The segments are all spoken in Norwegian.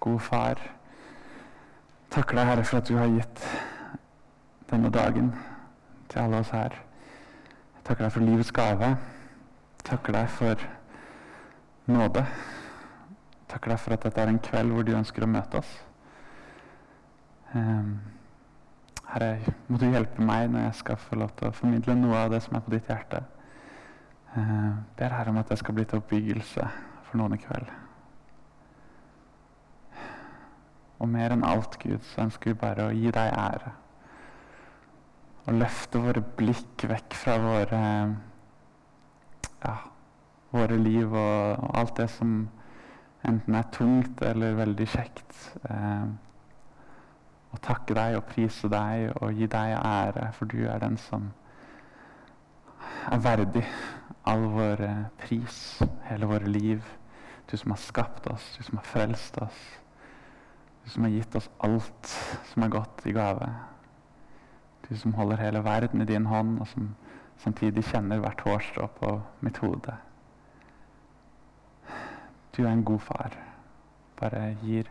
gode far. Takker deg, Herre, for at du har gitt denne dagen til alle oss her. Jeg takker deg for livets gave. Takker deg for nåde. Takker deg for at dette er en kveld hvor du ønsker å møte oss. Um, Herre, må du hjelpe meg når jeg skal få lov til å formidle noe av det som er på ditt hjerte. Uh, ber Herre om at det skal bli til oppbyggelse for noen i kveld. Og mer enn alt, Gud, så ønsker vi bare å gi deg ære. Og løfte våre blikk vekk fra våre ja, våre liv og, alt det som enten er tungt eller veldig kjekt. Eh, og takke deg og prise deg og gi deg ære, for du er den som er verdig all vår pris, hele våre liv. Du som har skapt oss, du som har frelst oss. Du som har gitt oss alt som er godt i gave. Du som holder hele verden i din hånd, og som samtidig kjenner hvert hårstrå på mitt hode. Du er en god far. Bare gir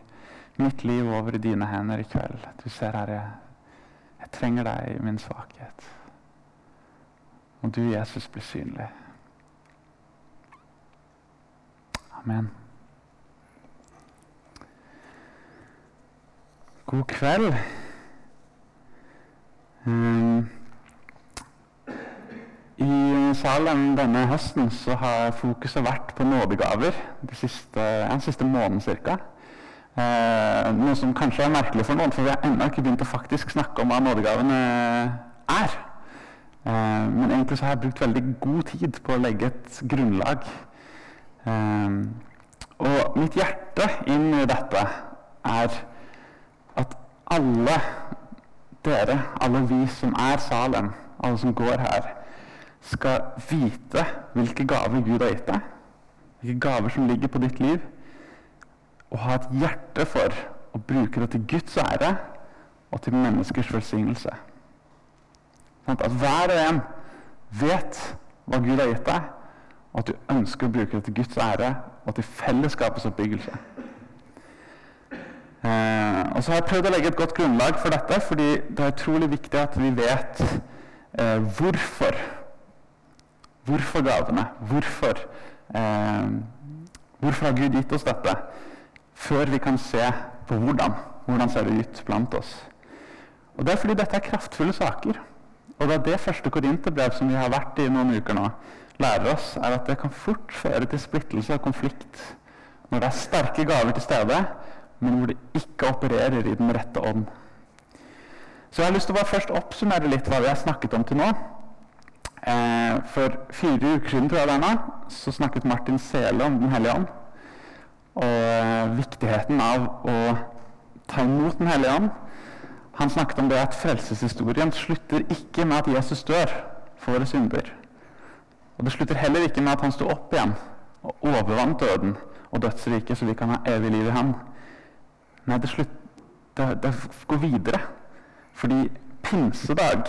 mitt liv over i dine hender i kveld. Du ser her, jeg, jeg trenger deg i min svakhet. Og du, Jesus, blir synlig. Amen. God kveld. Um, I Salem denne høsten så har fokuset vært på nådegaver de siste, ja, siste måneden ca. Uh, noe som kanskje er merkelig for noen, for vi har ennå ikke begynt å faktisk snakke om hva nådegavene er. Uh, men egentlig så har jeg brukt veldig god tid på å legge et grunnlag. Uh, og mitt hjerte inn i dette er alle dere, alle vi som er Salem, alle som går her, skal vite hvilke gaver Gud har gitt deg, hvilke gaver som ligger på ditt liv, og ha et hjerte for å bruke det til Guds ære og til menneskers velsignelse. Sånn at hver og en vet hva Gud har gitt deg, og at du ønsker å bruke det til Guds ære og til fellesskapets oppbyggelse. Eh, og så har jeg prøvd å legge et godt grunnlag for dette, fordi det er utrolig viktig at vi vet eh, hvorfor. Hvorfor gavene? Hvorfor, eh, hvorfor har Gud gitt oss dette? Før vi kan se på hvordan. Hvordan ser det ut blant oss? Og Det er fordi dette er kraftfulle saker. Og det er det første korinterbrev som vi har vært i noen uker nå, lærer oss, er at det kan fort føre til splittelse og konflikt når det er sterke gaver til stede, men hvor det ikke opererer i den rette ånd. Så jeg har lyst til å bare først oppsummere litt hva vi har snakket om til nå. Eh, for fire uker siden tror jeg det er nå, så snakket Martin Sele om Den hellige ånd. Og eh, viktigheten av å ta imot Den hellige ånd. Han snakket om det at frelseshistorien slutter ikke med at Jesus dør for våre synder. Og det slutter heller ikke med at han sto opp igjen og overvant døden og dødsriket, så vi kan ha evig liv i ham. Nei, det, slutt, det, det går videre. Fordi pinsedag,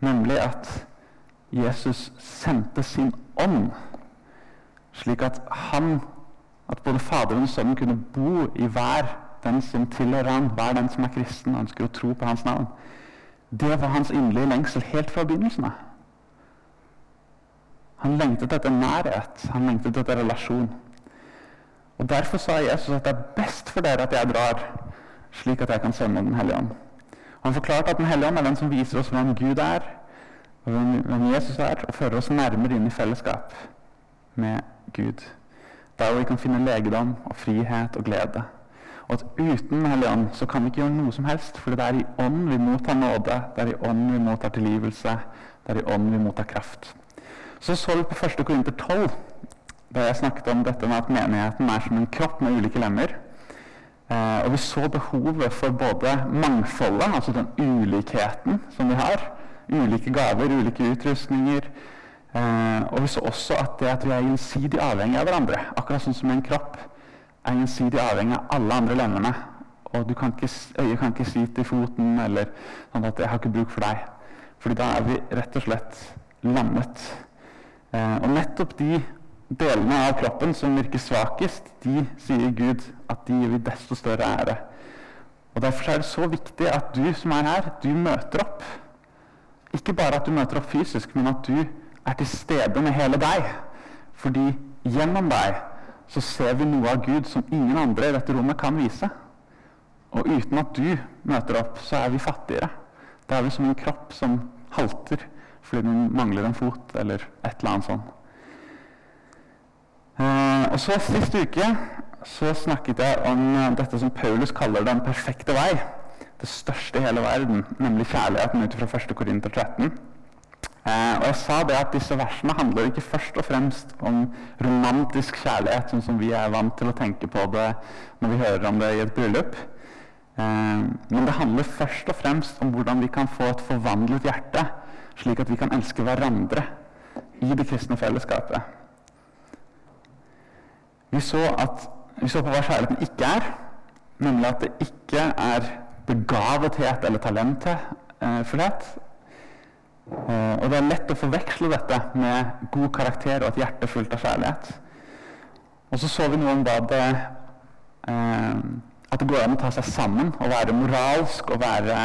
nemlig at Jesus sendte sin ånd, slik at han at både Faderen og Sønnen kunne bo i hver den som tilhører han, hver den som er kristen og ønsker å tro på hans navn. Det var hans inderlige lengsel helt fra begynnelsen av. Han lengtet etter nærhet, han lengtet etter relasjon. Og Derfor sa Jesus at det er best for dere at jeg drar, slik at jeg kan sende Den hellige ånd. Han forklarte at Den hellige ånd er den som viser oss hvem Gud er, og hvem Jesus er, og fører oss nærmere inn i fellesskap med Gud. Der hvor vi kan finne legedom og frihet og glede. Og at uten Den hellige ånd så kan vi ikke gjøre noe som helst, for det er i ånd vi mottar nåde, det er i ånd vi mottar tilgivelse, det er i ånd vi mottar kraft. Så så vi på 1. Korinter 12, da jeg snakket om dette med at menigheten er som en kropp med ulike lemmer. Eh, og vi så behovet for både mangfoldet, altså den ulikheten som vi har. Ulike gaver, ulike utrustninger. Eh, og vi så også at det at vi er gjensidig avhengig av hverandre, akkurat sånn som en kropp er gjensidig avhengig av alle andre lemmene. Og kan ikke, øyet kan ikke si til foten eller sånn at 'jeg har ikke bruk for deg'. Fordi da er vi rett og slett lammet. Eh, og nettopp de delene av kroppen som virker svakest, de sier Gud at de gir desto større ære. Og Derfor er det så viktig at du som er her, du møter opp. Ikke bare at du møter opp fysisk, men at du er til stede med hele deg. Fordi gjennom deg så ser vi noe av Gud som ingen andre i dette rommet kan vise. Og uten at du møter opp, så er vi fattigere. Da er vi som en kropp som halter fordi den mangler en fot eller et eller annet sånt. Eh, og så Sist uke så snakket jeg om eh, dette som Paulus kaller den perfekte vei. Det største i hele verden, nemlig kjærligheten ut fra 1. Korinter 13. Eh, og jeg sa det at disse versene handler ikke først og fremst om romantisk kjærlighet, sånn som vi er vant til å tenke på det når vi hører om det i et bryllup. Eh, men det handler først og fremst om hvordan vi kan få et forvandlet hjerte, slik at vi kan elske hverandre i det kristne fellesskapet. Vi så, at, vi så på hva kjærligheten ikke er, nemlig at det ikke er begavethet eller talentfullhet. Eh, og det er lett å forveksle dette med god karakter og et hjerte fullt av kjærlighet. Og så så vi noe om da det eh, At det går an å ta seg sammen og være moralsk og være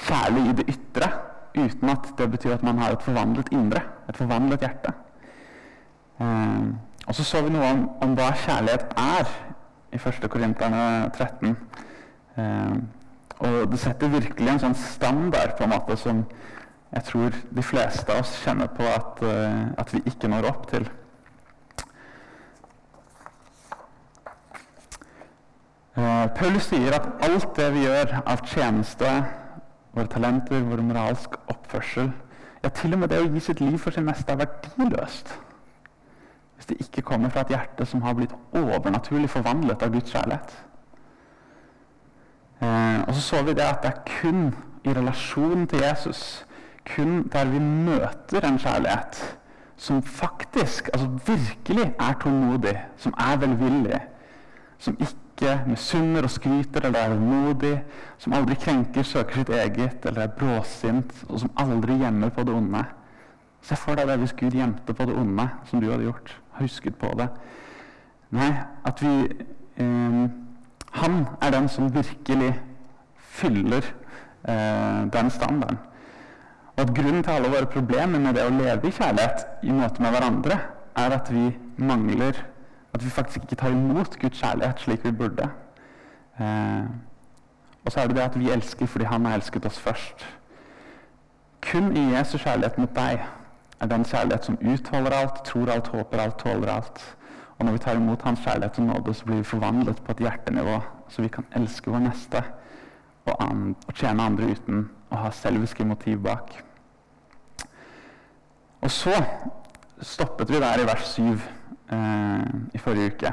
kjærlig i det ytre uten at det betyr at man har et forvandlet indre, et forvandlet hjerte. Eh, og så så vi noe om, om hva kjærlighet er i 1. Korinterne 13. Eh, og det setter virkelig en sånn standard på en måte som jeg tror de fleste av oss kjenner på at, uh, at vi ikke når opp til. Uh, Paulus sier at alt det vi gjør av tjeneste, våre talenter, vår moralsk oppførsel Ja, til og med det å gi sitt liv for sin neste er verdiløst hvis det ikke kommer fra et hjerte som har blitt overnaturlig forvandlet av Guds kjærlighet. Eh, og så så vi det at det er kun i relasjon til Jesus, kun der vi møter en kjærlighet som faktisk, altså virkelig er tålmodig, som er velvillig, som ikke misunner og skryter eller er umodig, som aldri krenker, søker sitt eget eller er bråsint, og som aldri gjemmer på det onde. Se for deg det hvis Gud gjemte på det onde, som du hadde gjort husket på det. Nei, at vi eh, Han er den som virkelig fyller eh, den standarden. Og at grunnen til alle våre problemer med det å leve i kjærlighet i møte med hverandre, er at vi mangler At vi faktisk ikke tar imot Guds kjærlighet slik vi burde. Eh, og så er det det at vi elsker fordi Han har elsket oss først. Kun i Jesu kjærlighet mot deg er den kjærlighet som utholder alt, tror alt, håper alt, tåler alt. Og når vi tar imot Hans kjærlighet og nåde, så blir vi forvandlet på et hjertenivå, så vi kan elske vår neste og, an, og tjene andre uten å ha selviske motiv bak. Og så stoppet vi der i vers 7 eh, i forrige uke.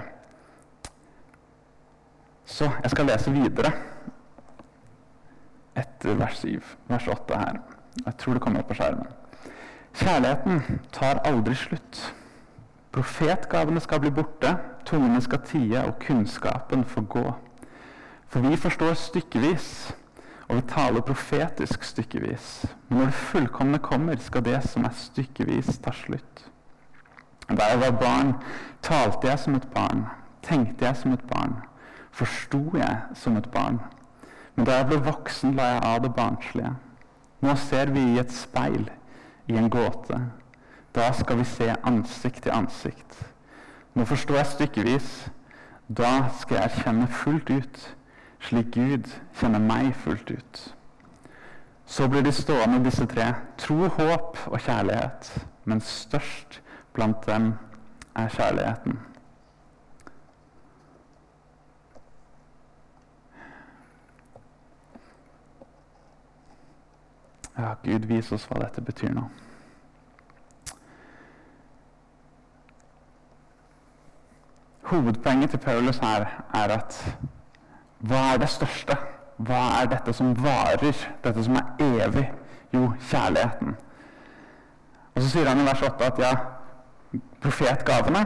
Så jeg skal lese videre etter vers 7, vers 8 her. Jeg tror det kommer opp på skjermen. Kjærligheten tar aldri slutt. Profetgavene skal bli borte, tungene skal tie, og kunnskapen forgå. For vi forstår stykkevis, og vi taler profetisk stykkevis. Men når det fullkomne kommer, skal det som er stykkevis, ta slutt. Da jeg var barn, talte jeg som et barn, tenkte jeg som et barn, forsto jeg som et barn. Men da jeg ble voksen, la jeg av det barnslige. Nå ser vi i et speil i en gåte. Da skal vi se ansikt til ansikt. Nå forstår jeg stykkevis. Da skal jeg kjenne fullt ut, slik Gud kjenner meg fullt ut. Så blir de stående, disse tre. Tro, håp og kjærlighet. Men størst blant dem er kjærligheten. Ja, Gud, vis oss hva dette betyr nå. Hovedpoenget til Paulus her er at hva er det største? Hva er dette som varer? Dette som er evig? Jo, kjærligheten. Og Så sier han i vers 8 at ja, profetgavene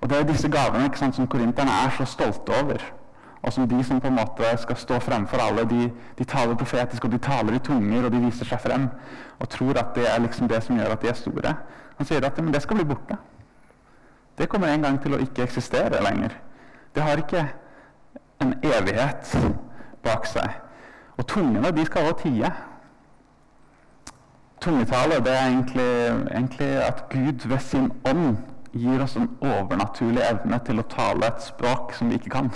Og det er disse gavene sant, som korinterne er så stolte over og som de som på en måte skal stå fremfor alle, de, de, taler profetisk, og de taler i tunger, og de viser seg frem og tror at det er liksom det som gjør at de er store. Han sier at men det skal bli borte. det kommer en gang til å ikke eksistere lenger. Det har ikke en evighet bak seg. Og tungene de skal også tie. Tungetale det er egentlig, egentlig at Gud ved sin ånd gir oss en overnaturlig evne til å tale et språk som vi ikke kan.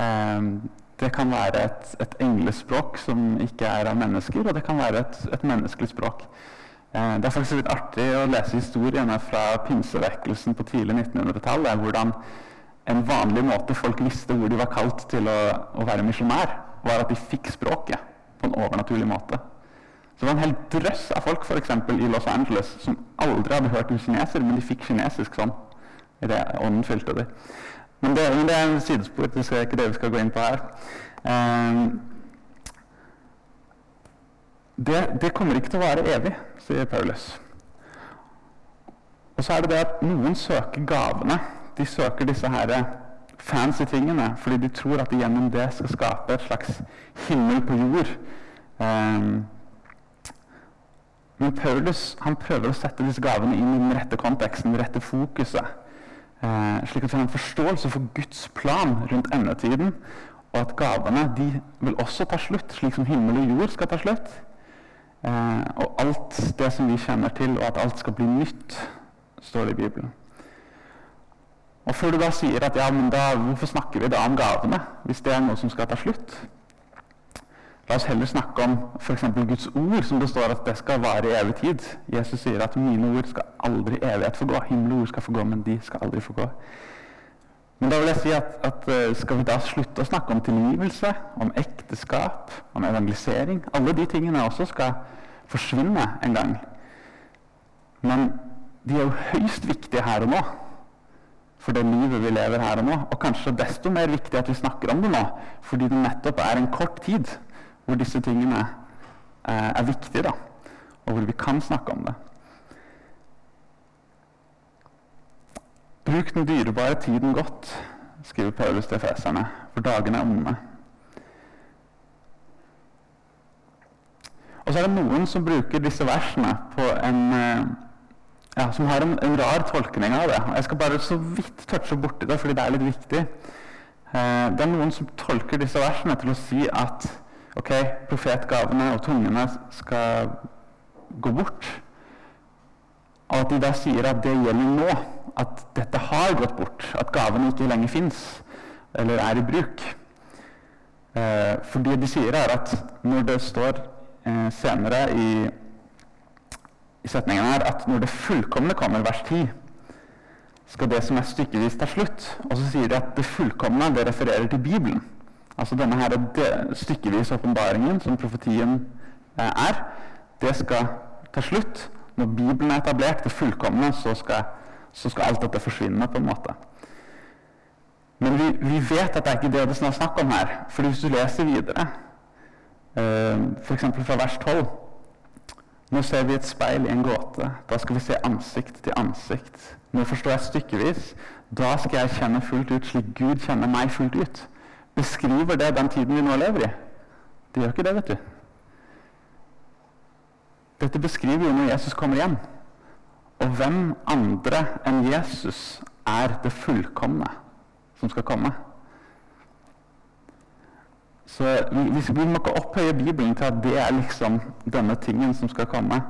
Um, det kan være et, et englespråk som ikke er av mennesker, og det kan være et, et menneskelig språk. Uh, det er faktisk litt artig å lese historiene fra pinsevekkelsen på tidlig 1900-tall. Hvordan en vanlig måte folk visste hvor de var kalt til å, å være misjonær, var at de fikk språket på en overnaturlig måte. Så det var en hel drøss av folk for eksempel, i Los Angeles som aldri hadde hørt om kineser, men de fikk kinesisk sånn. I det ånden fylte de. Men det, men det er en sidespor. Det er ikke det vi skal gå inn på her. Um, det, det, kommer ikke til å vare evig, sier Paulus. Og så er det det at noen søker gavene. De søker disse her fancy tingene fordi de tror at de gjennom det skal skape et slags himmel på jord. Um, men Paulus han prøver å sette disse gavene inn i den rette konteksten, det rette fokuset. Eh, slik at vi har en forståelse for Guds plan rundt endetiden. Og at gavene de vil også ta slutt, slik som himmel og jord skal ta slutt. Eh, og alt det som vi kjenner til, og at alt skal bli nytt, står det i Bibelen. Og Før du da sier at ja, men da, hvorfor snakker vi da om gavene, hvis det er noe som skal ta slutt? La oss heller snakke om f.eks. Guds ord, som det står at det skal vare i evig tid. Jesus sier at 'mine ord skal aldri evighet forgå'. gå'. Himmel ord skal forgå, men de skal aldri forgå. Men da vil jeg si at, at eh, skal vi da slutte å snakke om tilgivelse, om ekteskap, om evangelisering Alle de tingene også skal forsvinne en gang. Men de er jo høyst viktige her og nå. For det livet vi lever her og nå. Og kanskje desto mer viktig at vi snakker om det nå, fordi det nettopp er en kort tid hvor disse tingene eh, er viktige, da, og hvor vi kan snakke om det. Bruk den dyrebare tiden godt, skriver Paulus til feserne, for dagene er onde. Og så er det noen som bruker disse versene på en eh, ja, som har en, en, rar tolkning av det. Jeg skal bare så vidt touche borti det, fordi det er litt viktig. Eh, det er noen som tolker disse versene til å si at ok, profetgavene og tungene skal gå bort. Og at de da sier at det gjelder nå. At dette har gått bort. At gavene ikke lenger fins eller er i bruk. Eh, for det de sier, er at når det står eh, senere i, i setningen her at når det fullkomne kommer, vers 10, skal det som er stykkevis ta slutt. Og så sier de at det fullkomne det refererer til Bibelen. Altså denne her stykkevis åpenbaringen som profetien eh, er, det skal ta slutt. Når Bibelen er etablert, det fullkomne, så skal, så skal alt dette forsvinne. på en måte. Men vi, vi, vet at det er ikke det det er snakk om her. For hvis du leser videre, eh, f.eks. fra vers 12 Nå ser vi et speil i en gåte. Da skal vi se ansikt til ansikt. Nå forstår jeg stykkevis. Da skal jeg kjenne fullt ut slik Gud kjenner meg fullt ut. Beskriver det den tiden vi nå lever i? Det gjør ikke det, vet du. Dette beskriver jo når Jesus kommer igjen. Og hvem andre enn Jesus er det fullkomne som skal komme? Så vi, vi må ikke opphøye Bibelen til at det er liksom denne tingen som skal komme.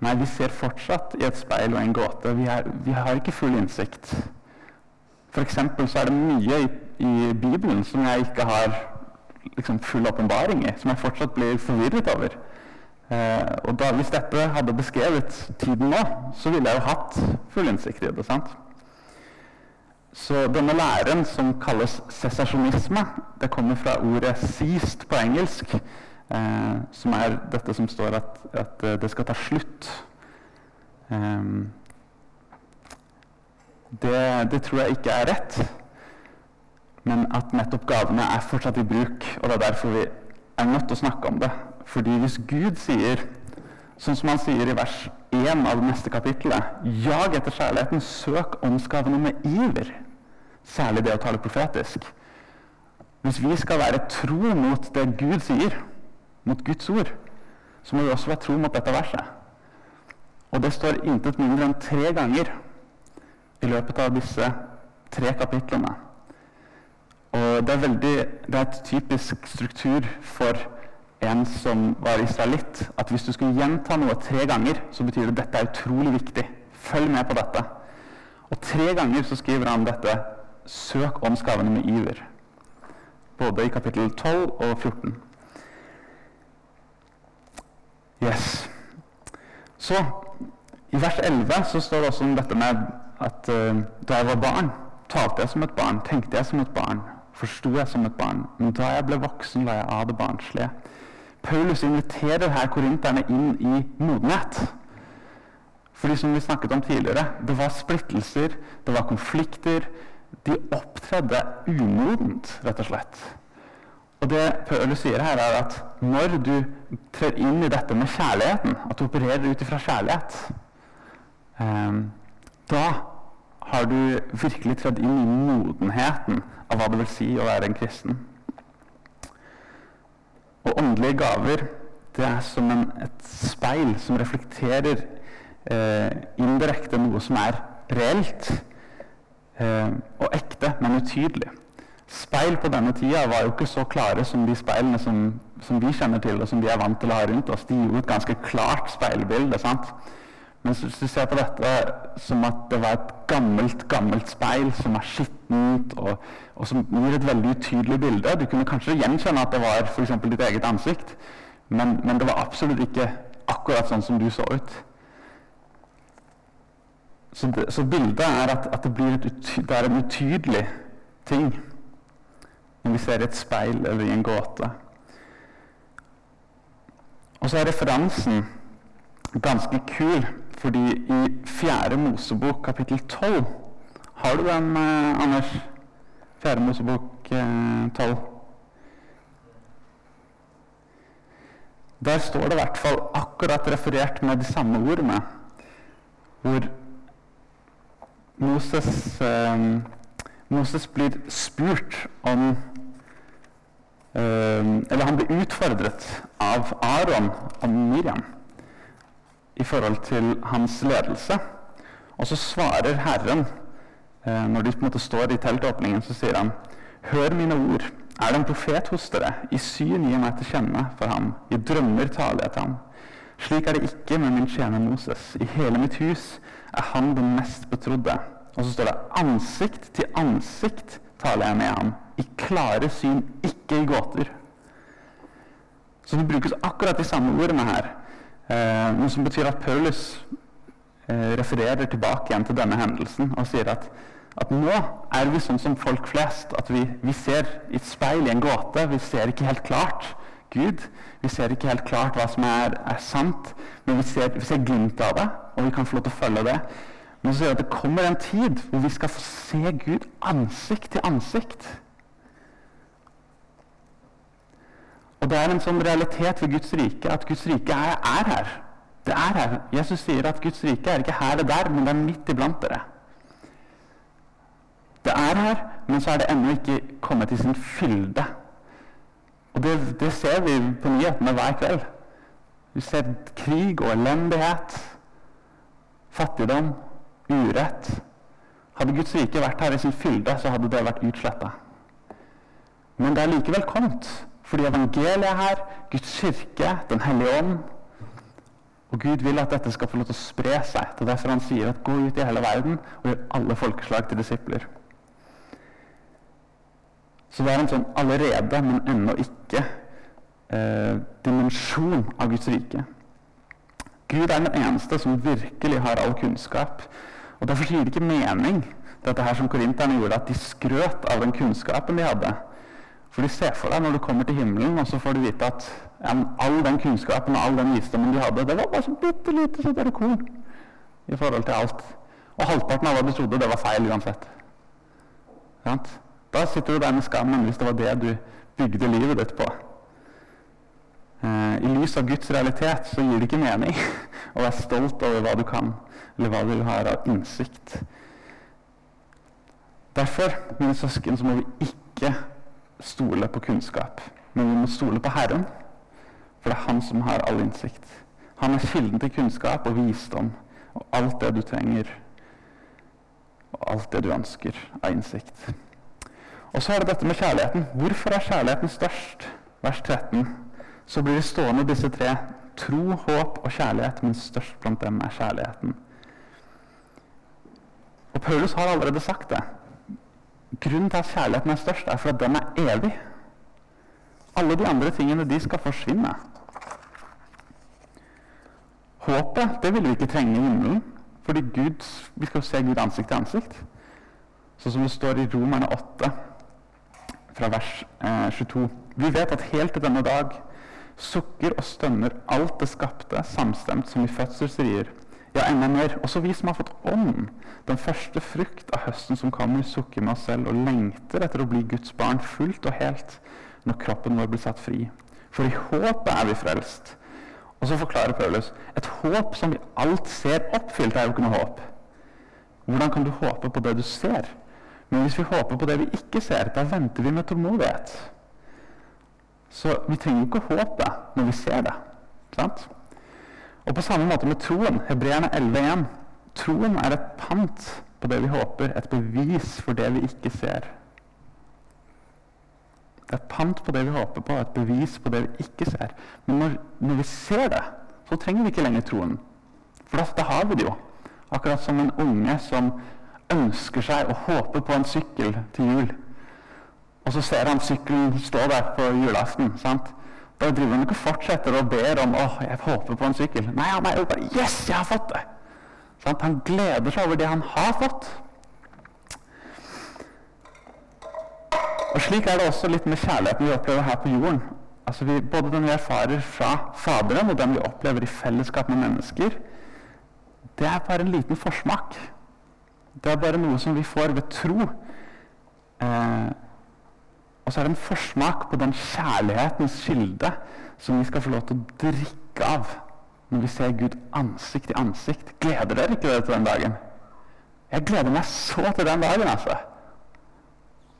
Nei, vi ser fortsatt i et speil og en gåte. Vi, er, vi har ikke full innsikt. For så er det mye i i Bibelen som jeg ikke har liksom, full åpenbaring i, som jeg fortsatt blir forvirret over. Eh, og da, Hvis dette hadde beskrevet tiden nå, så ville jeg jo hatt full innsikt i det. sant? Så denne læren, som kalles sesasjonisme, det kommer fra ordet 'seized' på engelsk, eh, som er dette som står at, at eh, det skal ta slutt. Eh, det, det tror jeg ikke er rett men at nettopp gavene er fortsatt i bruk. Og det er derfor vi er nødt til å snakke om det. Fordi hvis Gud sier, sånn som han sier i vers 1 av det neste kapittelet Jag etter kjærligheten, søk åndsgavene med iver. Særlig det å tale profetisk. Hvis vi skal være tro mot det Gud sier, mot Guds ord, så må vi også være tro mot dette verset. Og det står intet mindre enn tre ganger i løpet av disse tre kapitlene. Og det er, veldig, det er et typisk struktur for en som var israelitt, at hvis du skulle gjenta noe tre ganger, så betyr det at dette er utrolig viktig. Følg med på dette. Og tre ganger så skriver han dette 'søk åndsgavene med iver'. Både i kapittel 12 og 14. Yes. Så i vers 11 så står det også om dette med at uh, da jeg var barn, talte jeg som et barn, tenkte jeg som et barn, forsto jeg som et barn. Men da jeg ble voksen, var jeg av det barnslige. Paulus inviterer her korinterne inn i modenhet. Fordi som vi snakket om tidligere, det var splittelser, det var konflikter. De opptredde umodent, rett og slett. Og det Paulus sier her, er at når du trer inn i dette med kjærligheten, at du opererer ut ifra kjærlighet, eh, da har du virkelig tredd inn i modenheten av hva det vil si å være en kristen. Og åndelige gaver det er som en, et speil som reflekterer eh, indirekte noe som er reelt eh, og ekte, men utydelig. Speil på denne tida var jo ikke så klare som de speilene som, som vi kjenner til, og som vi er vant til å ha rundt oss. De gjorde et ganske klart speilbilde. sant? Men hvis du ser på dette som at det var et gammelt gammelt speil som er skittent, og, og, som gir et veldig utydelig bilde Du kunne kanskje gjenkjenne at det var for ditt eget ansikt, men, men, det var absolutt ikke akkurat sånn som du så ut. Så, det, så bildet er at, at det, et, det, er en utydelig ting når vi ser i et speil eller i en gåte. Og så er referansen ganske kul fordi i 4. Mosebok kapittel 12 Har du den, eh, Anders? 4. Mosebok eh, 12. Der står det i hvert fall akkurat referert med de samme ordene. Hvor Moses, eh, Moses blir spurt om eh, Eller han blir utfordret av Aron og Miriam i forhold til hans ledelse. Og så svarer Herren, eh, når de på en måte står i teltåpningen, så sier han Hør mine ord. Er det en profet hos dere? I syn gir meg til kjenne for ham. I drømmer taler jeg til ham. Slik er det ikke med min tjener Moses. I hele mitt hus er han den mest betrodde. Og så står det ansikt til ansikt taler jeg med ham. I klare syn, ikke i gåter. Så det brukes akkurat de samme ordene her. Eh, noe som betyr at Paulus eh, refererer tilbake igjen til denne hendelsen og sier at, at nå er vi sånn som folk flest. At vi, vi ser i et speil i en gåte. Vi ser ikke helt klart Gud. Vi ser ikke helt klart hva som er, er sant, men vi ser, vi ser, glimt av det, og vi kan få lov til å følge det. Men så sier han at det kommer en tid hvor vi skal få se Gud ansikt til ansikt. Og det er en sånn realitet ved Guds rike at Guds rike er, er, her. Det er her. Jesus sier at Guds rike er ikke her eller der, men det er midt iblant dere. Det er her, men så er det ennå ikke kommet til sin fylde. Og det, det ser vi på nyhetene hver kveld. Vi ser krig og elendighet, fattigdom, urett. Hadde Guds rike vært her i sin fylde, så hadde det vært utsletta. Men det er likevel kommet. Fordi evangeliet er her, Guds kirke, Den hellige ånd. Og Gud vil at dette skal få lov til å spre seg. Det er derfor han sier at gå ut i hele verden og gjør alle folkeslag til disipler. Så det er en sånn allerede, men ennå ikke eh, dimensjon av Guds rike. Gud er den eneste som virkelig har all kunnskap. Og Derfor gir det ikke mening, dette her som korinterne gjorde, at de skrøt av den kunnskapen de hadde. For de ser for deg når du kommer til himmelen, og så får du vite at ja, all den kunnskapen og all den visdommen de hadde, det var bare så bitte lite så det korn i forhold til alt. Og halvparten av hva du trodde, det var feil uansett. Da sitter du der med skammen hvis det var det du bygde livet ditt på. Eh, I lys av Guds realitet så gir det ikke mening å være stolt over hva du kan, eller hva du har av innsikt. Derfor, mine søsken, så må vi ikke stole på kunnskap, men vi må stole på Herren. For det er Han som har all innsikt. Han er kilden til kunnskap og visdom og alt det du trenger. og alt det du ønsker av innsikt. Og så er det dette med kjærligheten. Hvorfor er kjærligheten størst? Vers 13. Så blir det stående disse tre. Tro, håp og kjærlighet, men størst blant dem er kjærligheten. Og Paulus har allerede sagt det. Grunnen til at kjærligheten er størst, er for at den er evig. Alle de andre tingene de skal forsvinne. Håpet det vil vi ikke trenge i himmelen, fordi Gud, vi skal se Gud ansikt til ansikt. Sånn som det står i Romerne 8, fra vers eh, 22. Vi vet at helt til denne dag sukker og stønner alt det skapte, samstemt som i fødselsrier. Ja, enda mer. Også vi som har fått ånd, den første frukt av høsten som kommer, sukker med oss selv og lengter etter å bli Guds barn fullt og helt når kroppen vår blir satt fri. For i håpet er vi frelst. Og så forklarer Paulus et håp som vi alt ser oppfylt, er jo ikke noe håp. Hvordan kan du håpe på det du ser? Men hvis vi håper på det vi ikke ser, da venter vi med tålmodighet. Så vi trenger jo ikke håpe når vi ser det. Sant? Og på samme måte med troen. Hebreerne 11.1. Troen er et pant på det vi håper, et bevis for det vi ikke ser. Det er et pant på det vi håper på, et bevis på det vi ikke ser. Men når, når vi ser det, så trenger vi ikke lenger troen. For da, da har vi det jo. Akkurat som en unge som ønsker seg og håper på en sykkel til jul. Og så ser han sykkelen stå der på julaften. sant? Da driver han ikke fortsetter og ber om å, jeg håper på en sykkel. Nei, han er jo bare Yes, jeg har fått det! Sånn, Han gleder seg over det han har fått. Og Slik er det også litt med kjærligheten vi opplever her på jorden. Altså vi, både den vi erfarer fra Faderen, og den vi opplever i fellesskap med mennesker, det er bare en liten forsmak det er bare noe som vi får ved tro. Eh, og så er det en forsmak på den kjærlighetens kilde som vi skal få lov til å drikke av når vi ser Gud ansikt i ansikt. Gleder dere ikke dere til den dagen? Jeg gleder meg så til den dagen, altså.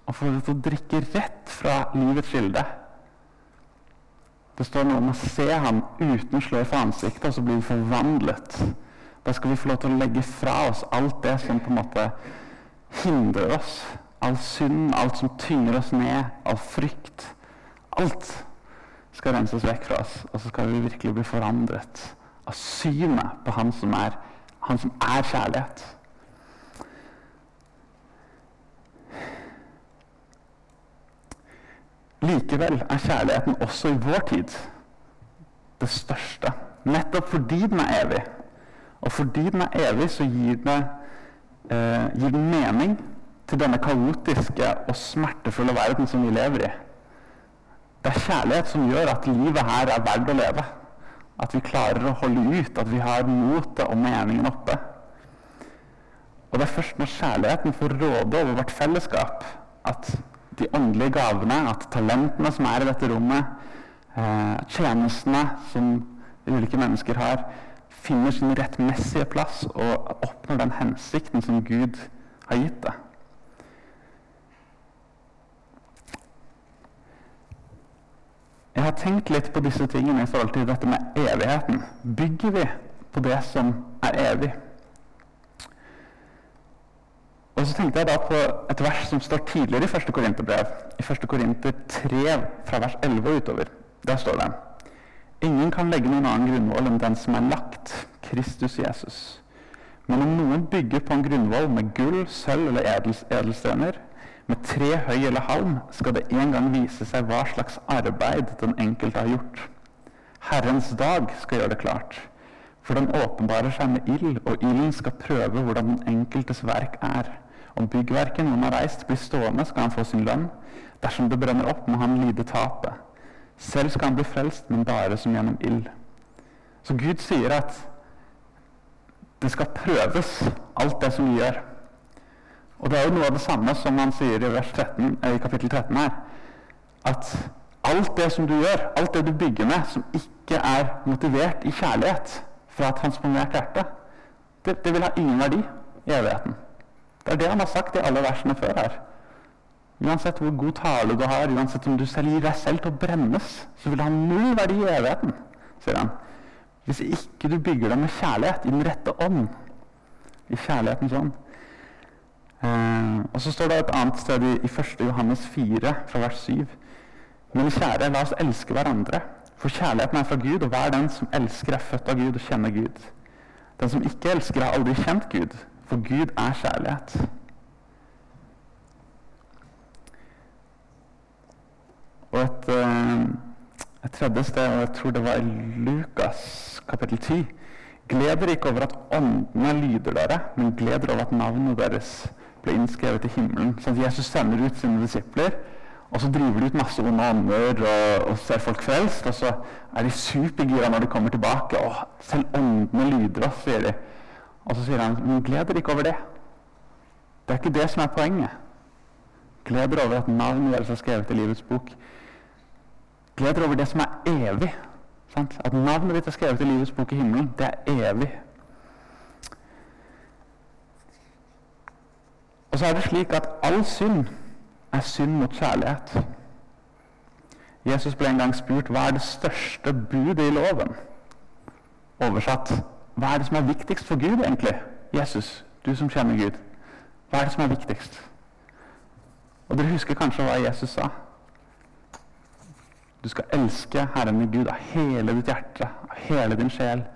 Å få lov til å drikke rett fra livets kilde. Det står noe om å se ham uten slør for ansiktet, og så blir vi forvandlet da skal vi få lov til å legge fra oss alt det som på en måte hindrer oss. All synd, alt som tynger oss ned, all frykt. Alt skal renses vekk fra oss, og så skal vi virkelig bli forandret av synet på Han som er, han som er kjærlighet. Likevel er kjærligheten også i vår tid det største. Nettopp fordi den er evig. Og fordi den er evig, så gir den, eh, gir den mening til denne kaotiske og smertefulle verden som vi lever i. Det er kjærlighet som gjør at livet her er verdt å leve. At vi klarer å holde ut, at vi har motet og meningen oppe. Og det er først når kjærligheten får råde over vårt fellesskap, at de åndelige gavene, at talentene som er i dette rommet, eh, tjenestene som ulike mennesker har, finner sin rettmessige plass og oppnår den hensikten som Gud har gitt det. Jeg har tenkt litt på disse tingene i forhold til dette med evigheten. Bygger vi på det som er evig? Og så tenkte jeg da på et vers som står tidligere i 1. Korinterbrev. I 1. Korinter 3, fra vers 11 og utover. Der står det Ingen kan legge noen annen grunnvoll enn den som er lagt, Kristus Jesus. Men om noen bygger på en grunnvoll med gull, sølv eller edelstener, med tre høy eller halm, skal det en gang vise seg hva slags arbeid den enkelte har gjort. Herrens dag skal gjøre det klart, for den åpenbarer seg med ild, og ilden skal prøve hvordan den enkeltes verk er. Om byggverket noen har reist, blir stående, skal han få sin lønn. Dersom det brenner opp, må han lide tapet. Selv skal han bli frelst, men bare som gjennom ild. Så Gud sier at det skal prøves, alt det som vi gjør. Og det er jo noe av det samme som han sier i, 13, eh, i kapittel 13 her. At alt det som du gjør, alt det du bygger med, som ikke er motivert i kjærlighet fra et transformert hjerte, det, det vil ha ingen verdi i evigheten. Det er det han har sagt i alle versene før her. Uansett hvor god tale du har, uansett om du selv gir deg selv til å brennes, så vil det ha null verdi i evigheten, sier han. Hvis ikke du bygger det med kjærlighet, i den rette ånd. I kjærlighetens ånd. Eh, og så står det et annet sted i, i 1. Johannes 4, fra vers 7. Men kjære, la oss elske hverandre. For kjærligheten er fra Gud, og hver den som elsker, er født av Gud og kjenner Gud. Den som ikke elsker, har aldri kjent Gud, for Gud er kjærlighet. Og et, eh, et tredje sted, og jeg tror det var i Lukas kapittel 10 Gled dere ikke over at åndene lyder dere, men gled dere over at navnet deres ble innskrevet i himmelen. Sånn Jesus sender ut sine disipler, og så driver de ut masse onde ånder og, og, ser folk frelst. Og så er de supergira når de kommer tilbake. og selv åndene lyder oss, sier de. Og så sier han men gled dere ikke over det. Det er ikke det som er poenget. Gled dere over at navnet deres er skrevet i livets bok. Gled dere over det som er evig. Sant? At navnet ditt er skrevet i livets bok i himmelen. Det er evig. Og så er det slik at all synd er synd mot kjærlighet. Jesus ble en gang spurt hva er det største budet i loven. Oversatt hva er det som er viktigst for Gud, egentlig? Jesus, du som kjenner Gud. Hva er det som er viktigst? Og Dere husker kanskje hva Jesus sa? Du skal elske Herren din Gud av hele ditt hjerte, av hele din sjel,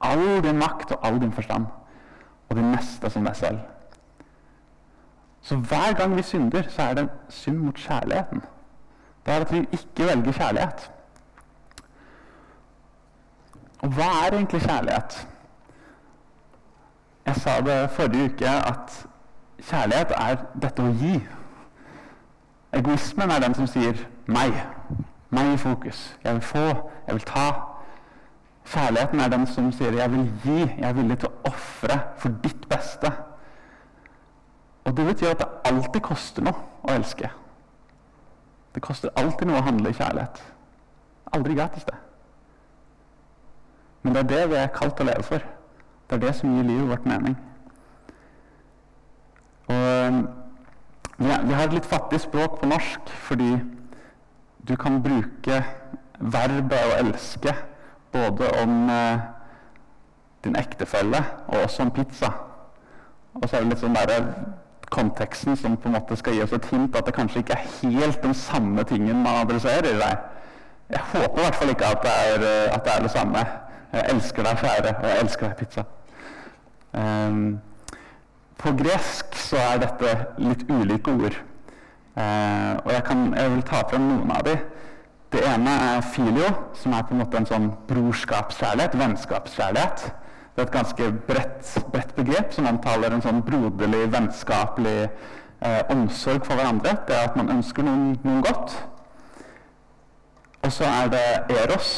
av all din makt og all din forstand, og din neste som deg selv. Så hver gang vi synder, så er det en synd mot kjærligheten. Det er at vi ikke velger kjærlighet. Og hva er egentlig kjærlighet? Jeg sa det forrige uke at kjærlighet er dette å gi. Egoismen er den som sier 'meg'. Meg i fokus. Jeg vil få, jeg vil ta. Kjærligheten er den som sier 'jeg vil gi', jeg er villig til å ofre for ditt beste'. Og Det betyr at det alltid koster noe å elske. Det koster alltid noe å handle i kjærlighet. Aldri gratis, det. Men det er det vi er kalt å leve for. Det er det som gir livet vårt mening. Og Vi har et litt fattig språk på norsk fordi du kan bruke verbet å elske både om eh, din ektefelle og også om pizza. Og så er det litt sånn der konteksten som på en måte skal gi oss et hint at det kanskje ikke er helt den samme tingen man adresserer. Nei. Jeg håper i hvert fall ikke at det, er, eh, at det er det samme. Jeg elsker deg, kjære, og jeg elsker deg, pizza. Um, på gresk så er dette litt ulike ord. Uh, og jeg, kan, jeg, vil ta frem noen av dem. Det ene er filio, som er på en måte en sånn brorskapskjærlighet, vennskapskjærlighet. Det er et ganske bredt, bredt begrep som omtaler en sånn broderlig, vennskapelig eh, omsorg for hverandre. Det er at man ønsker noen, noen godt. Og så er det eros,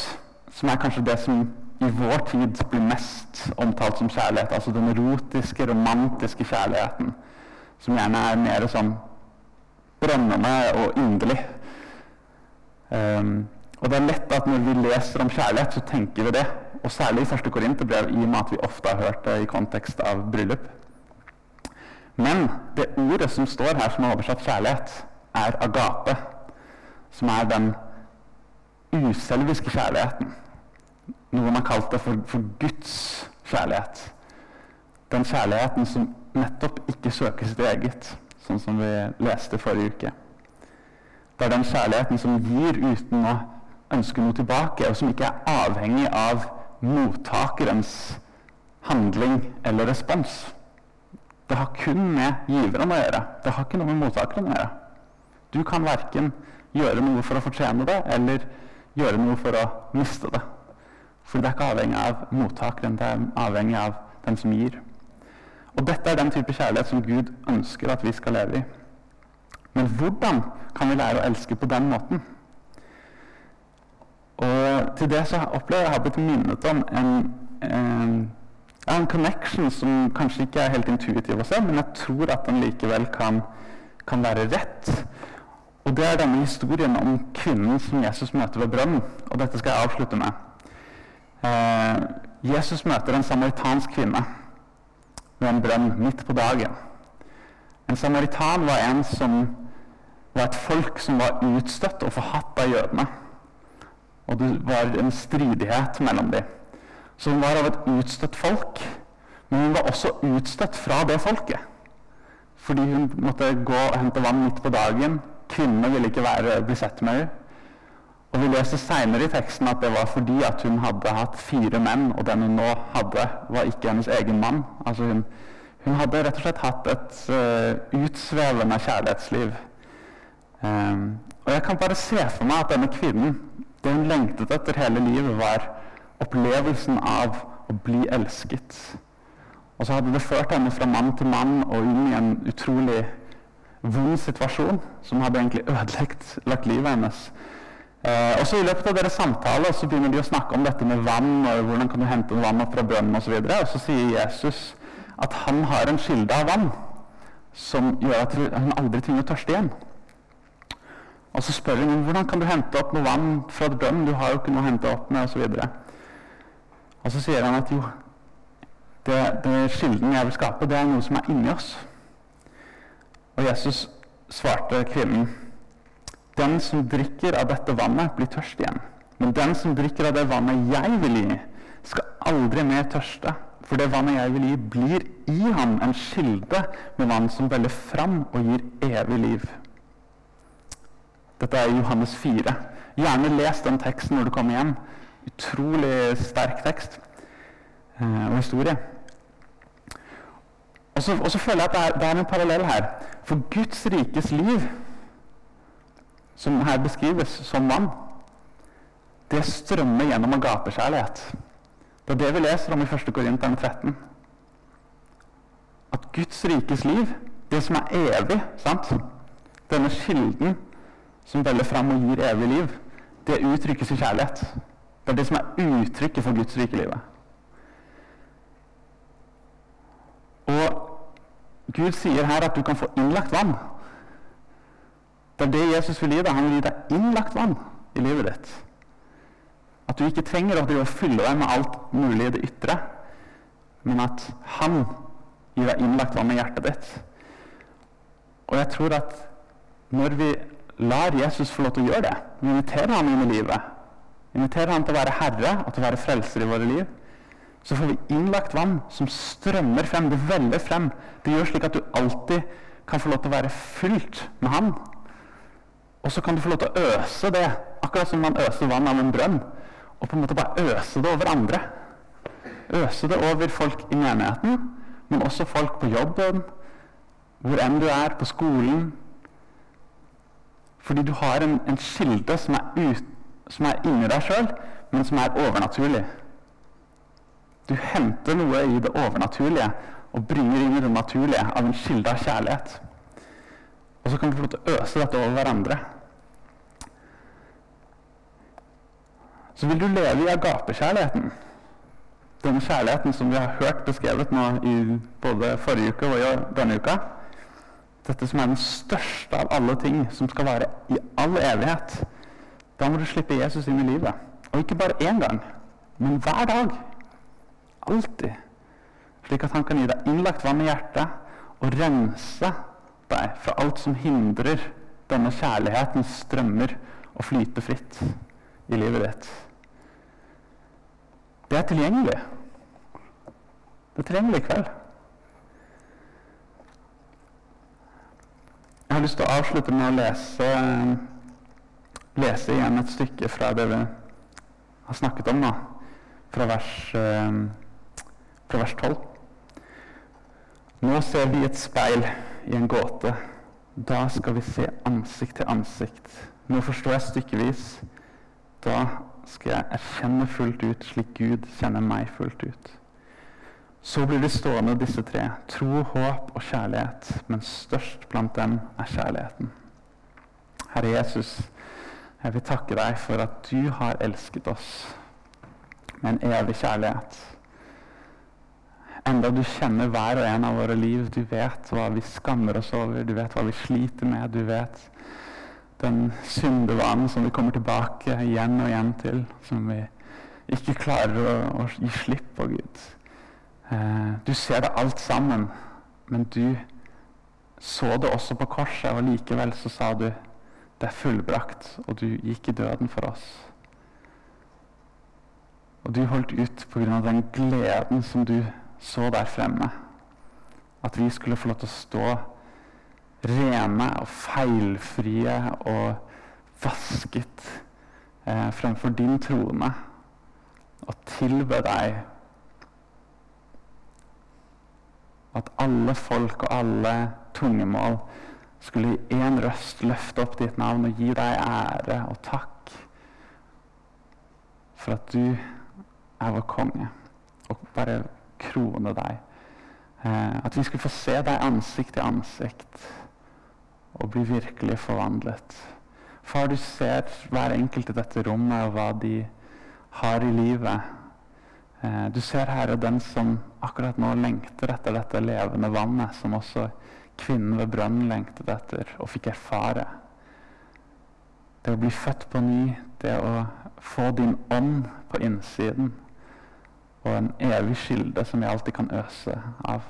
som er kanskje det som i vår tid blir mest omtalt som kjærlighet. Altså den erotiske, romantiske kjærligheten. Som gjerne er mer sånn brennende og inderlig. Um, og det er lett at når vi leser om kjærlighet, så tenker vi det. Og særlig i første Korinterbrev, i og med at vi ofte har hørt det i kontekst av bryllup. Men det ordet som står her, som er oversatt kjærlighet, er agape. Som er den uselviske kjærligheten. Noen har kalt det for, for Guds kjærlighet. Den kjærligheten som nettopp ikke søker sitt eget, sånn som vi leste forrige uke. Det er den kjærligheten som gir uten å ønsker noe tilbake, og som ikke er avhengig av mottakerens handling eller respons. Det har kun med giveren å gjøre. Det har ikke noe med mottakeren å gjøre. Du kan verken gjøre noe for å fortjene det, eller gjøre noe for å miste det. For det er ikke avhengig av mottakeren, det er avhengig av den som gir. Og dette er den type kjærlighet som Gud ønsker at vi skal leve i. Men hvordan kan vi lære å elske på den måten? Og til det så opplever jeg har ha blitt minnet om en, en, en, connection som kanskje ikke er helt intuitiv å se, men jeg tror at den likevel kan, kan være rett. Og det er denne historien om kvinnen som Jesus møter ved brønnen. Og dette skal jeg avslutte med. Eh, Jesus møter en samaritansk kvinne ved en brønn midt på dagen. En samaritan var en som var et folk som var utstøtt og forhatt av jødene. Og det var en stridighet mellom dem. Så hun var av et utstøtt folk, men hun var også utstøtt fra det folket. fordi hun måtte gå og hente vann midt på dagen. Kvinnene ville ikke være, bli sett med henne. Og Vi leser seinere i teksten at det var fordi at hun hadde hatt fire menn, og den hun nå hadde, var ikke hennes egen mann. Altså hun, hun hadde rett og slett hatt et uh, utsvevende kjærlighetsliv. Um, og Jeg kan bare se for meg at denne kvinnen, det hun lengtet etter hele livet, var opplevelsen av å bli elsket. Og så hadde det ført henne fra mann til mann og inn i en utrolig vond situasjon som hadde egentlig ødelagt lagt livet hennes. Eh, og så I løpet av deres samtale så begynner de å snakke om dette med vann. og Hvordan kan du hente vann opp fra brønnen. Og, så og så sier Jesus at han har en kilde av vann som gjør at hun aldri trenger å tørste igjen. Og så spør hun hvordan kan du hente opp noe vann fra et brønn. Du har jo ikke noe å hente opp med osv. Og, og så sier han at jo, det, det kilden jeg vil skape, det er noe som er inni oss. Og Jesus svarte kvinnen den som drikker av dette vannet, blir tørst igjen. Men den som drikker av det vannet jeg vil gi, skal aldri mer tørste. For det vannet jeg vil gi, blir i ham en kilde med vann som veller fram og gir evig liv. Dette er Johannes 4. Gjerne les den teksten når du kommer hjem. Utrolig sterk tekst eh, og historie. Og så, og så føler jeg at det er, det er en parallell her. For Guds rikes liv som her beskrives som vann, det strømmer gjennom agapekjærlighet. Det er det vi leser om i 1. Korinteren 13. At Guds rikes liv, det som er evig, sant? denne kilden som bøller fram og gir evig liv, det uttrykkes i kjærlighet. Det er det som er uttrykket for Guds rike livet. Og Gud sier her at du kan få innlagt vann det er det Jesus vil gi deg. Han vil gi deg innlagt vann i livet ditt. At du ikke trenger å fylle deg med alt mulig i det ytre, men at han gir deg innlagt vann i hjertet ditt. Og jeg tror at når vi lar Jesus få lov til å gjøre det, vi inviterer ham inn i livet, Vi inviterer ham til å være herre og til å være frelser i våre liv, så får vi innlagt vann som strømmer frem. Det veller frem. Det gjør slik at du alltid kan få lov til å være fylt med ham. Og så kan du få lov til å øse det, akkurat som man øser vann av en brønn. Og på en måte bare øse det over andre. Øse det over folk i menigheten, men også folk på jobben, hvor enn du er, på skolen. Fordi du har en, en kilde som er, ut, som er inni deg sjøl, men som er overnaturlig. Du henter noe i det overnaturlige og bringer inn i det naturlige av en kilde av kjærlighet. Og så kan du få lov til å øse dette over hverandre. Så vil du leve i agapekjærligheten. Den kjærligheten som vi har hørt beskrevet nå i både forrige uke og denne uka. Dette som er den største av alle ting, som skal vare i all evighet. Da må du slippe Jesus inn i livet. Og ikke bare én gang, men hver dag. Alltid. Slik at han kan gi deg innlagt vann i hjertet og rense deg fra alt som hindrer denne kjærlighetens strømmer å flyte fritt i livet ditt. Det er tilgjengelig. Det er tilgjengelig i kveld. Har lyst til å avslutte med å lese, lese igjen et stykke fra det vi har snakket om da, fra vers, eh, fra vers 12. Nå ser vi et speil i en gåte. Da skal vi se ansikt til ansikt. Nå forstår jeg stykkevis. Da skal jeg erkjenne fullt ut slik Gud kjenner meg fullt ut. Så blir de stående, disse tre. Tro, håp og kjærlighet. Men størst blant dem er kjærligheten. Herre Jesus, jeg vil takke deg for at du har elsket oss med en evig kjærlighet. Enda du kjenner hver og en av våre liv. Du vet hva vi skammer oss over, du vet hva vi sliter med. Du vet den syndevanen som vi kommer tilbake igjen og igjen til. Som vi ikke klarer å, å gi slipp på, Gud. Eh, du ser det alt sammen, men du så det også på korset, og likevel så sa du det er fullbrakt, og du gikk i døden for oss. Og du holdt ut pga. den gleden som du så der fremme. At vi skulle få lov til å stå rene og feilfrie og vasket eh, fremfor din trone og tilbe deg. At alle folk og alle tungemål skulle i én røst løfte opp ditt navn og gi deg ære og takk for at du er vår konge, og bare krone deg. Eh, at vi skulle få se deg ansikt til ansikt og bli virkelig forvandlet. Far, du ser hver enkelt i dette rommet og hva de har i livet. Eh, du ser, her er den som akkurat nå lengter etter dette levende vannet, som også kvinnen ved brønnen lengtet etter og fikk erfare. Det å bli født på ny, det å få din ånd på innsiden og en evig kilde som vi alltid kan øse av.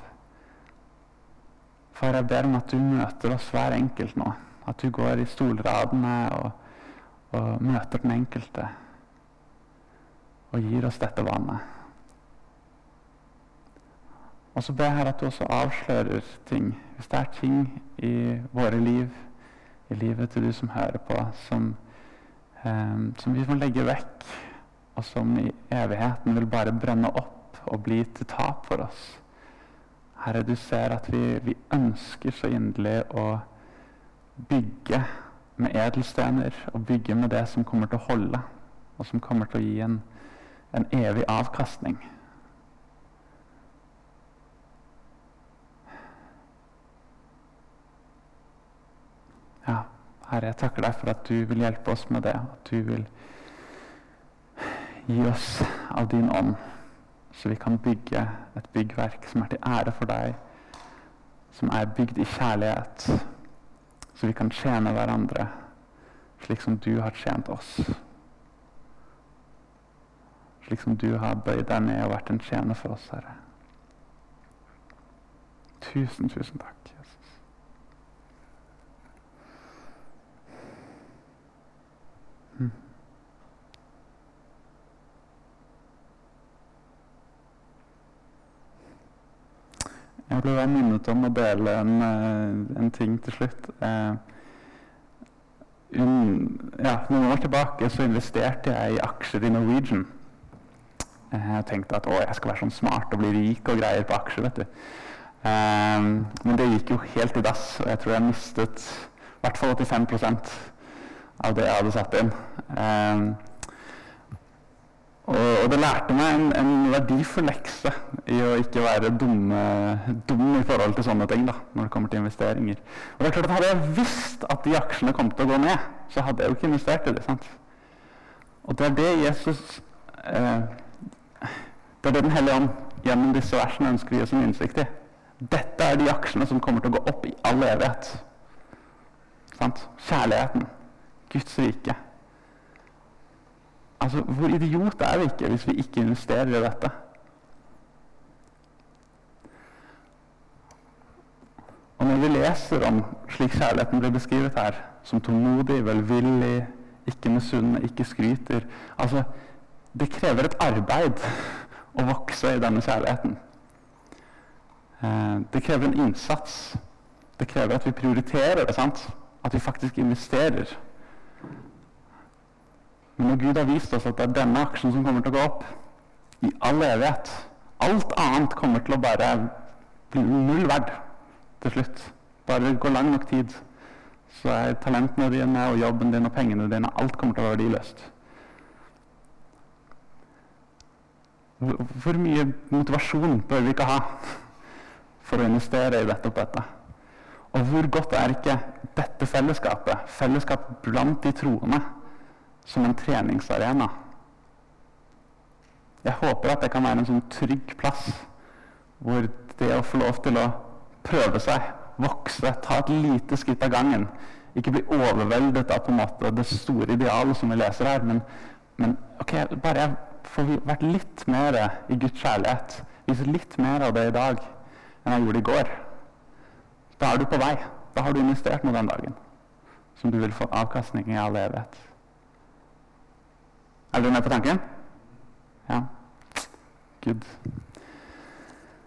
Far, jeg ber om at du møter oss hver enkelt nå. At du går i stolradene og, og møter den enkelte. Og gir oss dette vannet. Og så ber jeg her at du også avslører ting. Hvis det er ting i våre liv, i livet til du som hører på, som, eh, som vi må legge vekk, og som i evigheten vil bare brenne opp og bli til tap for oss. Herre, du ser at vi, vi ønsker så inderlig å bygge med edelstener og bygge med det som kommer til å holde, og som kommer til å gi en, en evig avkastning. Ja, Herre, jeg takker deg for at du vil hjelpe oss med det. At du vil gi oss av din ånd, så vi kan bygge et byggverk som er til ære for deg, som er bygd i kjærlighet, så vi kan tjene hverandre slik som du har tjent oss. Slik som du har bøyd deg ned og vært en tjener for oss, Herre. Tusen, tusen takk. Hmm. Jeg ble minnet om å dele en, eh, en ting til slutt. Eh, un, ja, noen år tilbake så investerte jeg i aksjer i Norwegian. Eh, jeg tenkte at å, jeg skal være sånn smart og bli rik og greier på aksjer. vet du. Eh, men det gikk jo helt i dass, og jeg tror jeg mistet i hvert fall 85 av det jeg hadde satt inn. Um, og, og, det lærte meg en, en, verdifull lekse i å ikke være dumme, dum i forhold til sånne ting da, når det kommer til investeringer. Og det er klart at Hadde jeg visst at de aksjene kom til å gå ned, så hadde jeg jo ikke investert i sant? Og det er det Jesus eh, Det er det Den hellige ånd gjennom disse versene ønsker å gi oss en innsikt i. Dette er de aksjene som kommer til å gå opp i all evighet. Sant? Kjærligheten. Guds rike. Altså, Hvor idiot er vi ikke hvis vi ikke investerer i dette? Og Når vi leser om slik kjærligheten blir beskrevet her, som tålmodig, velvillig, ikke misunnende, ikke skryter altså, Det krever et arbeid å vokse i denne kjærligheten. Eh, det krever en innsats. Det krever at vi prioriterer det. sant? At vi faktisk investerer. Men når Gud har vist oss at det er denne aksjen som kommer til å gå opp i all evighet Alt annet kommer til å bare bli null verd til slutt. Bare det går lang nok tid, så er talentene dine og jobben din og pengene dine Alt kommer til å være verdiløst. Hvor mye motivasjon bør vi ikke ha for å investere i dette og dette? Og hvor godt er ikke dette fellesskapet, fellesskap blant de troende, som en treningsarena. Jeg håper at det kan være en sånn trygg plass hvor det å få lov til å prøve seg, vokse, ta et lite skritt av gangen Ikke bli overveldet av på en måte det store idealet som vi leser her, men, men ok, bare jeg får vært litt mer i Guds kjærlighet, vise litt mer av det i dag enn jeg gjorde i går. Da er du på vei. Da har du investert noe den dagen som du vil få avkastning i all evighet. Er dere med på tanken? Ja. Good.